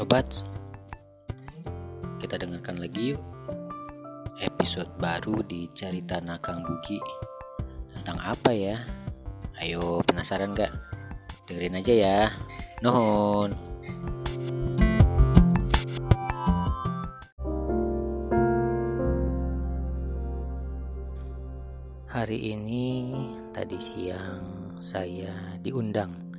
Sobat, kita dengarkan lagi yuk episode baru di Cerita Nakang Bugi tentang apa ya? Ayo penasaran gak? Dengerin aja ya. Nuhun. Hari ini tadi siang saya diundang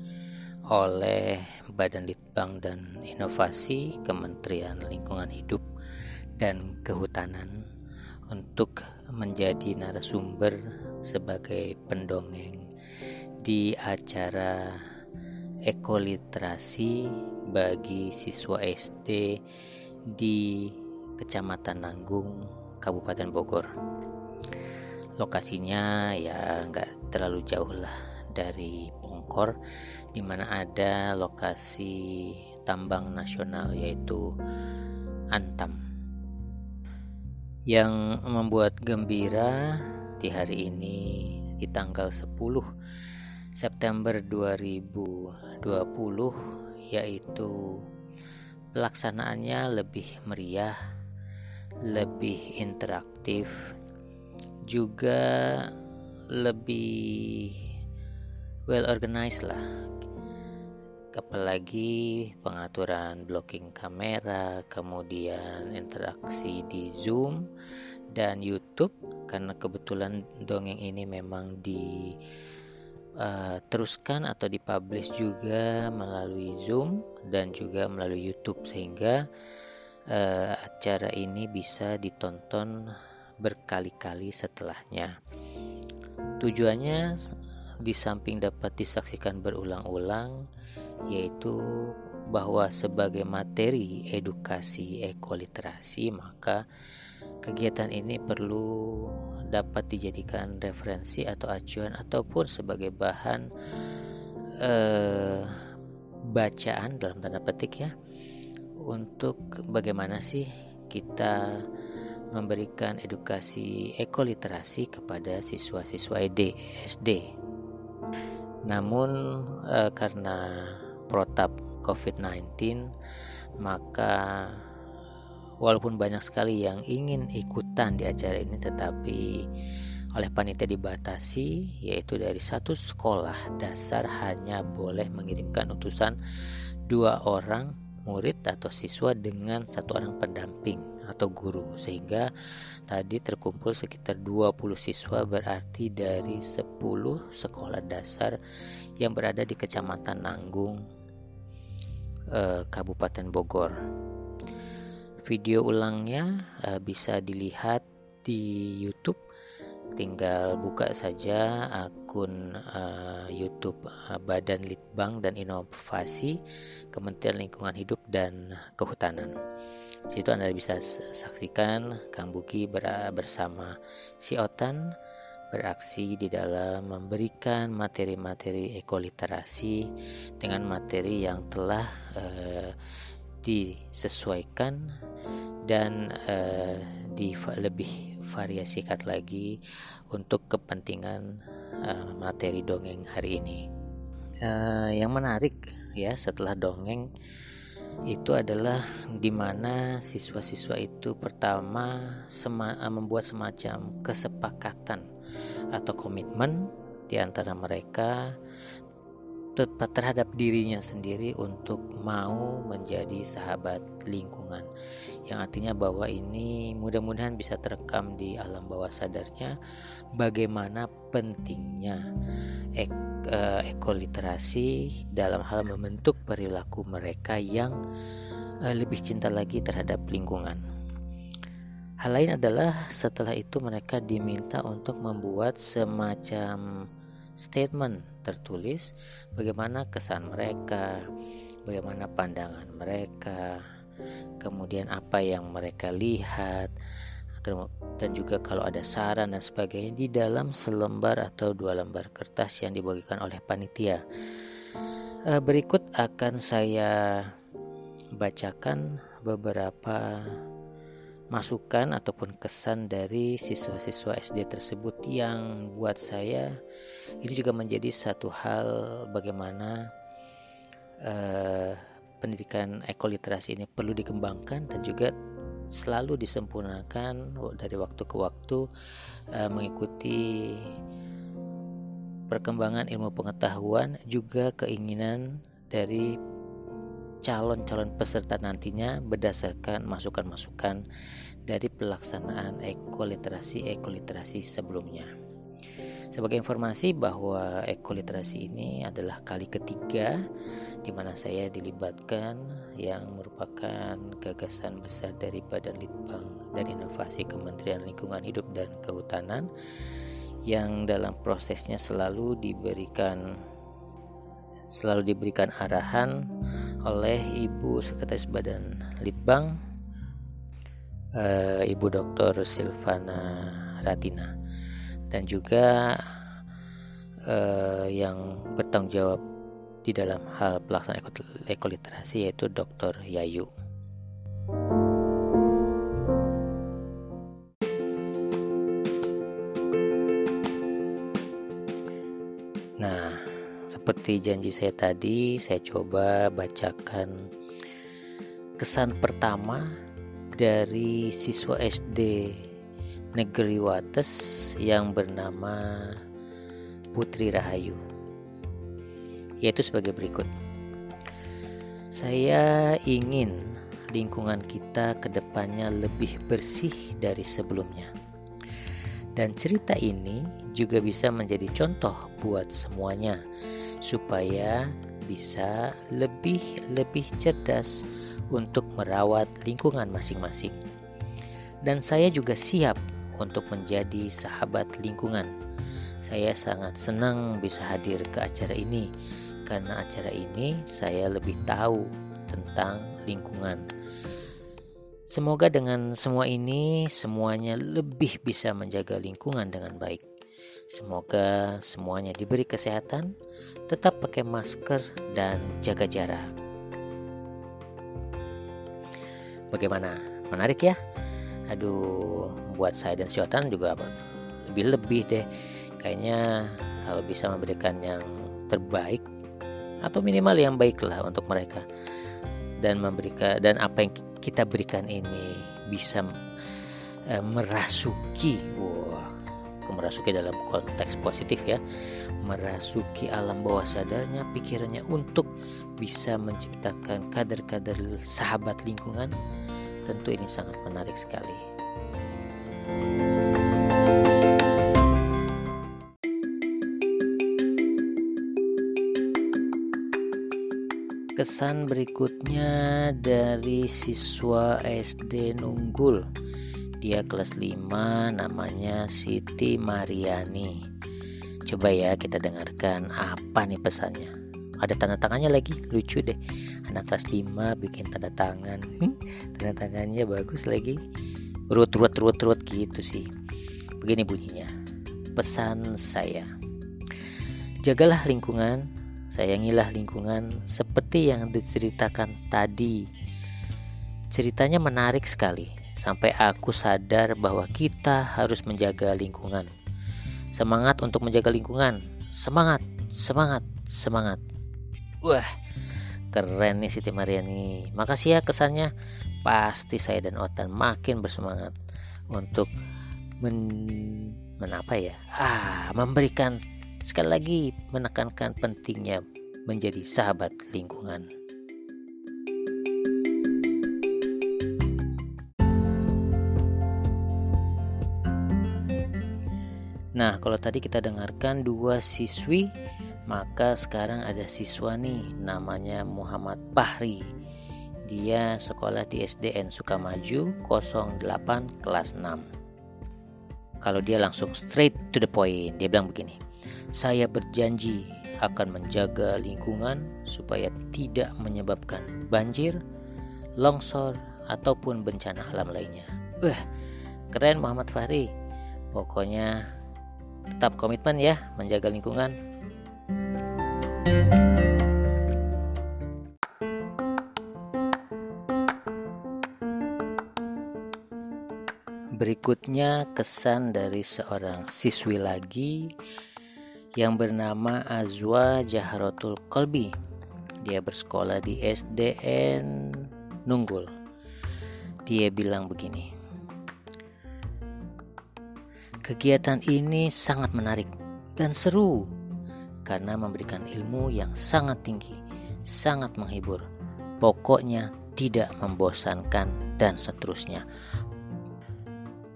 oleh Badan Litbang dan Inovasi Kementerian Lingkungan Hidup dan Kehutanan untuk menjadi narasumber sebagai pendongeng di acara ekoliterasi bagi siswa SD di Kecamatan Nanggung, Kabupaten Bogor. Lokasinya ya nggak terlalu jauh lah dari Pongkor di mana ada lokasi tambang nasional yaitu Antam. Yang membuat gembira di hari ini di tanggal 10 September 2020 yaitu pelaksanaannya lebih meriah, lebih interaktif, juga lebih well organized lah apalagi pengaturan blocking kamera kemudian interaksi di zoom dan YouTube karena kebetulan dongeng ini memang di uh, teruskan atau dipublish juga melalui Zoom dan juga melalui YouTube sehingga uh, acara ini bisa ditonton berkali-kali setelahnya. Tujuannya di samping dapat disaksikan berulang-ulang yaitu bahwa sebagai materi edukasi ekoliterasi maka kegiatan ini perlu dapat dijadikan referensi atau acuan ataupun sebagai bahan eh, bacaan dalam tanda petik ya untuk bagaimana sih kita memberikan edukasi ekoliterasi kepada siswa-siswa SD, SD namun eh, karena protap COVID-19 maka walaupun banyak sekali yang ingin ikutan di acara ini tetapi oleh panitia dibatasi yaitu dari satu sekolah dasar hanya boleh mengirimkan utusan dua orang murid atau siswa dengan satu orang pendamping atau guru sehingga tadi terkumpul sekitar 20 siswa berarti dari 10 sekolah dasar yang berada di Kecamatan Nanggung eh, Kabupaten Bogor. Video ulangnya eh, bisa dilihat di YouTube tinggal buka saja akun uh, YouTube uh, Badan Litbang dan Inovasi Kementerian Lingkungan Hidup dan Kehutanan. Situ Anda bisa saksikan Kang Buki bersama si Otan beraksi di dalam memberikan materi-materi ekoliterasi dengan materi yang telah uh, disesuaikan dan uh, di lebih variasikan lagi untuk kepentingan uh, materi dongeng hari ini. Uh, yang menarik ya setelah dongeng itu adalah di mana siswa-siswa itu pertama sema membuat semacam kesepakatan atau komitmen di antara mereka terhadap dirinya sendiri untuk mau menjadi sahabat lingkungan yang artinya bahwa ini mudah-mudahan bisa terekam di alam bawah sadarnya bagaimana pentingnya ek, uh, ekoliterasi dalam hal membentuk perilaku mereka yang uh, lebih cinta lagi terhadap lingkungan. Hal lain adalah setelah itu mereka diminta untuk membuat semacam statement tertulis bagaimana kesan mereka, bagaimana pandangan mereka, kemudian apa yang mereka lihat, dan juga kalau ada saran dan sebagainya di dalam selembar atau dua lembar kertas yang dibagikan oleh panitia. Eh, berikut akan saya bacakan beberapa masukan ataupun kesan dari siswa-siswa SD tersebut yang buat saya ini juga menjadi satu hal bagaimana uh, pendidikan ekoliterasi ini perlu dikembangkan dan juga selalu disempurnakan dari waktu ke waktu uh, mengikuti perkembangan ilmu pengetahuan juga keinginan dari calon-calon peserta nantinya berdasarkan masukan-masukan dari pelaksanaan ekoliterasi-ekoliterasi sebelumnya. Sebagai informasi bahwa ekoliterasi ini adalah kali ketiga di mana saya dilibatkan yang merupakan gagasan besar dari Badan Litbang dan Inovasi Kementerian Lingkungan Hidup dan Kehutanan yang dalam prosesnya selalu diberikan selalu diberikan arahan oleh Ibu Sekretaris Badan Litbang uh, Ibu Dr. Silvana Ratina dan juga uh, yang bertanggung jawab di dalam hal pelaksanaan ekoliterasi yaitu Dr. Yayu. Seperti janji saya tadi, saya coba bacakan kesan pertama dari siswa SD Negeri Wates yang bernama Putri Rahayu yaitu sebagai berikut. Saya ingin lingkungan kita ke depannya lebih bersih dari sebelumnya. Dan cerita ini juga bisa menjadi contoh buat semuanya supaya bisa lebih-lebih cerdas untuk merawat lingkungan masing-masing. Dan saya juga siap untuk menjadi sahabat lingkungan. Saya sangat senang bisa hadir ke acara ini karena acara ini saya lebih tahu tentang lingkungan. Semoga dengan semua ini semuanya lebih bisa menjaga lingkungan dengan baik. Semoga semuanya diberi kesehatan, tetap pakai masker dan jaga jarak. Bagaimana? Menarik ya? Aduh, buat saya dan Siotan juga lebih-lebih deh. Kayaknya kalau bisa memberikan yang terbaik atau minimal yang baiklah untuk mereka dan memberikan dan apa yang kita berikan ini bisa e, merasuki wah merasuki dalam konteks positif ya merasuki alam bawah sadarnya pikirannya untuk bisa menciptakan kader-kader sahabat lingkungan tentu ini sangat menarik sekali. kesan berikutnya dari siswa SD Nunggul. Dia kelas 5 namanya Siti Mariani. Coba ya kita dengarkan apa nih pesannya. Ada tanda tangannya lagi, lucu deh. Anak kelas 5 bikin tanda tangan. tanda tangannya bagus lagi. Rut rut rut rut gitu sih. Begini bunyinya. Pesan saya. Jagalah lingkungan Sayangilah lingkungan seperti yang diceritakan tadi. Ceritanya menarik sekali, sampai aku sadar bahwa kita harus menjaga lingkungan. Semangat untuk menjaga lingkungan. Semangat, semangat, semangat. Wah, keren nih Siti Mariani. Makasih ya kesannya. Pasti saya dan Otan makin bersemangat untuk men, men apa ya? Ah, memberikan sekali lagi menekankan pentingnya menjadi sahabat lingkungan. Nah, kalau tadi kita dengarkan dua siswi, maka sekarang ada siswa nih namanya Muhammad Bahri. Dia sekolah di SDN Sukamaju 08 kelas 6. Kalau dia langsung straight to the point, dia bilang begini. Saya berjanji akan menjaga lingkungan supaya tidak menyebabkan banjir, longsor, ataupun bencana alam lainnya. Wah, keren Muhammad Fahri. Pokoknya tetap komitmen ya menjaga lingkungan. Berikutnya kesan dari seorang siswi lagi yang bernama Azwa Jahrotul Kolbi. dia bersekolah di SDN Nunggul. Dia bilang begini. Kegiatan ini sangat menarik dan seru karena memberikan ilmu yang sangat tinggi, sangat menghibur. Pokoknya tidak membosankan dan seterusnya.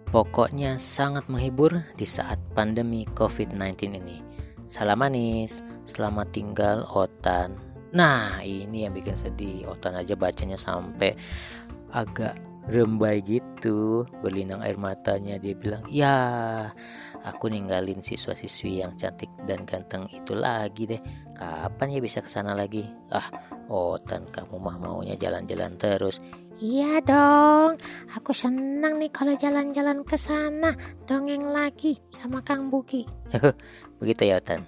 Pokoknya sangat menghibur di saat pandemi COVID-19 ini. Salam manis, selamat tinggal Otan. Nah, ini yang bikin sedih. Otan aja bacanya sampai agak rembai gitu berlinang air matanya dia bilang ya aku ninggalin siswa-siswi yang cantik dan ganteng itu lagi deh kapan ya bisa ke sana lagi ah Otan kamu mah maunya jalan-jalan terus Iya dong, aku senang nih kalau jalan-jalan ke sana, dongeng lagi sama Kang Buki. Begitu ya Otan.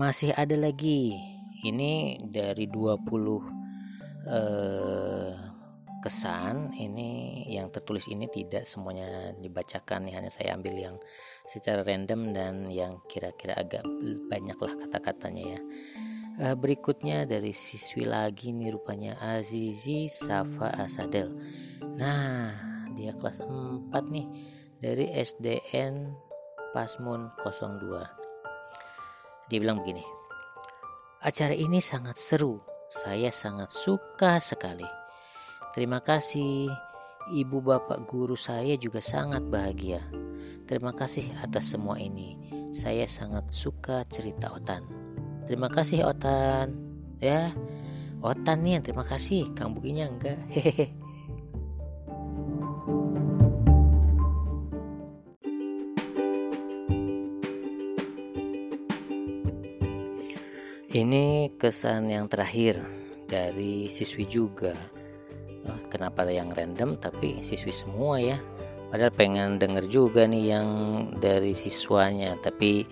Masih ada lagi. Ini dari 20 eh kesan. Ini yang tertulis ini tidak semuanya dibacakan hanya saya ambil yang secara random dan yang kira-kira agak banyaklah kata-katanya ya. Uh, berikutnya dari siswi lagi nih rupanya. Azizi Safa Asadel. Nah dia kelas 4 nih. Dari SDN Pasmun 02 dia bilang begini acara ini sangat seru saya sangat suka sekali Terima kasih, ibu bapak guru saya juga sangat bahagia. Terima kasih atas semua ini. Saya sangat suka cerita Otan. Terima kasih Otan. Ya, Otan nih yang terima kasih. Kang Bukinya enggak. Hehehe. Kesan yang terakhir dari siswi juga. Kenapa yang random tapi siswi semua ya. Padahal pengen denger juga nih yang dari siswanya tapi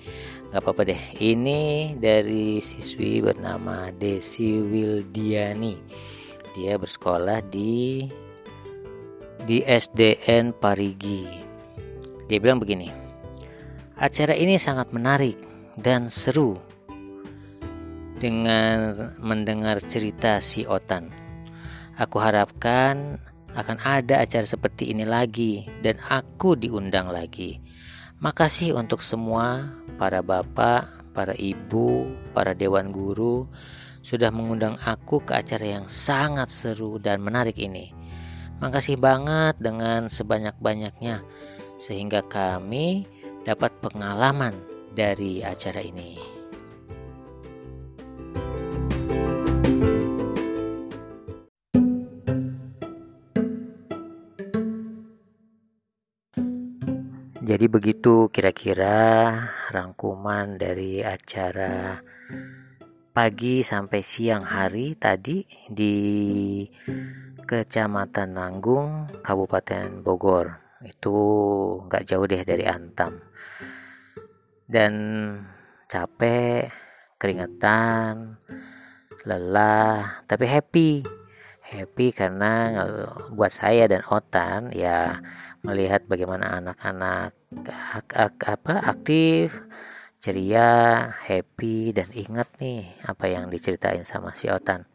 nggak apa-apa deh. Ini dari siswi bernama Desi Wildiani. Dia bersekolah di di SDN Parigi. Dia bilang begini acara ini sangat menarik dan seru dengan mendengar cerita si Otan Aku harapkan akan ada acara seperti ini lagi dan aku diundang lagi. Makasih untuk semua para bapak, para ibu, para dewan guru sudah mengundang aku ke acara yang sangat seru dan menarik ini. Makasih banget dengan sebanyak-banyaknya sehingga kami dapat pengalaman dari acara ini. Jadi begitu kira-kira rangkuman dari acara pagi sampai siang hari tadi di Kecamatan Nanggung, Kabupaten Bogor. Itu nggak jauh deh dari Antam. Dan capek, keringetan, lelah, tapi happy. Happy karena buat saya dan Otan ya melihat bagaimana anak-anak ak ak apa aktif ceria happy dan ingat nih apa yang diceritain sama si Otan.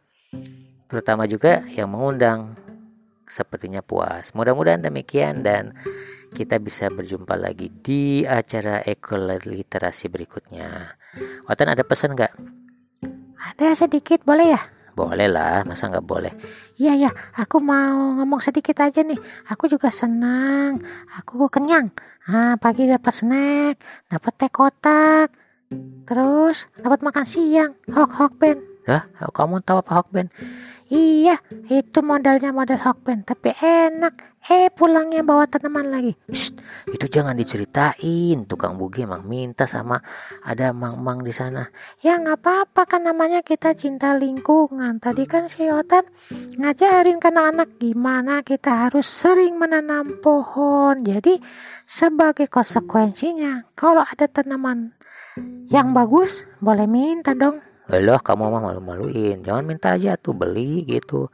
Terutama juga yang mengundang sepertinya puas. Mudah-mudahan demikian dan kita bisa berjumpa lagi di acara ekoliterasi berikutnya. Otan ada pesan nggak? Ada sedikit boleh ya boleh lah, masa nggak boleh? Iya ya, aku mau ngomong sedikit aja nih. Aku juga senang. Aku kenyang. Ah, pagi dapat snack, dapat teh kotak, terus dapat makan siang. Hok hok ben. Hah, kamu tahu apa hok ben? Iya, itu modalnya modal Hokben, tapi enak. Eh, pulangnya bawa tanaman lagi. Shh, itu jangan diceritain. Tukang bugi emang minta sama ada mang-mang di sana. Ya nggak apa-apa kan namanya kita cinta lingkungan. Tadi kan si Otan ngajarin ke anak-anak gimana kita harus sering menanam pohon. Jadi sebagai konsekuensinya, kalau ada tanaman yang bagus, boleh minta dong loh kamu mah malu-maluin. Jangan minta aja tuh beli gitu.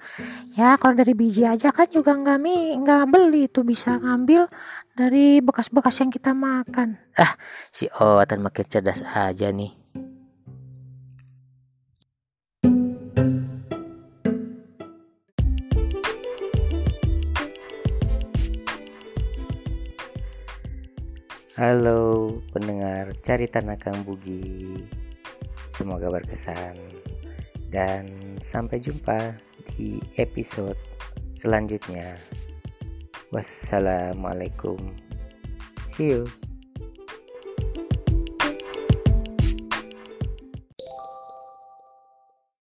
Ya kalau dari biji aja kan juga nggak mi nggak beli tuh. Bisa ngambil dari bekas-bekas yang kita makan. Ah si Otan makin cerdas aja nih. Halo pendengar Cari Tanah Kang Bugi Semoga berkesan. Dan sampai jumpa di episode selanjutnya. Wassalamualaikum. See you